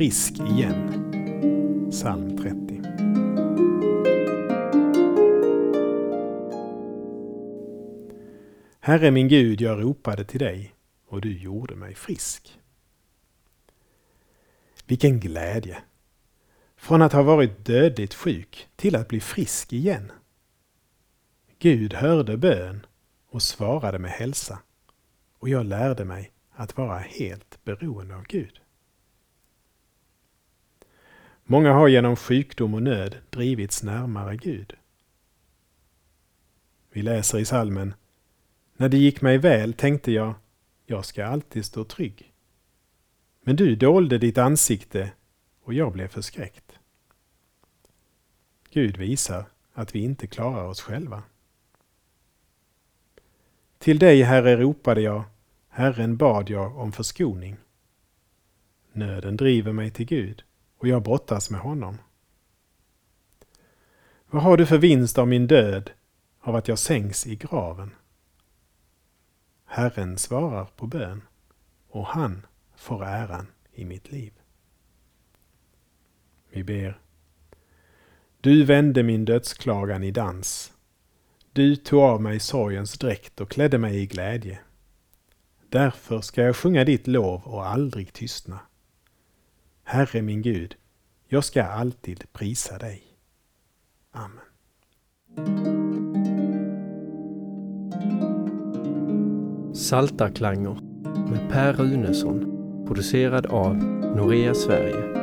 frisk igen. Psalm 30. Herre min Gud, jag ropade till dig och du gjorde mig frisk. Vilken glädje! Från att ha varit dödligt sjuk till att bli frisk igen. Gud hörde bön och svarade med hälsa och jag lärde mig att vara helt beroende av Gud. Många har genom sjukdom och nöd drivits närmare Gud. Vi läser i salmen När det gick mig väl tänkte jag, jag ska alltid stå trygg. Men du dolde ditt ansikte och jag blev förskräckt. Gud visar att vi inte klarar oss själva. Till dig, Herre, ropade jag, Herren bad jag om förskoning. Nöden driver mig till Gud och jag brottas med honom. Vad har du för vinst av min död, av att jag sänks i graven? Herren svarar på bön och han får äran i mitt liv. Vi ber. Du vände min dödsklagan i dans. Du tog av mig sorgens dräkt och klädde mig i glädje. Därför ska jag sjunga ditt lov och aldrig tystna. Herre min Gud, jag ska alltid prisa dig. Amen. Saltarklanger med Per Runesson producerad av Norea Sverige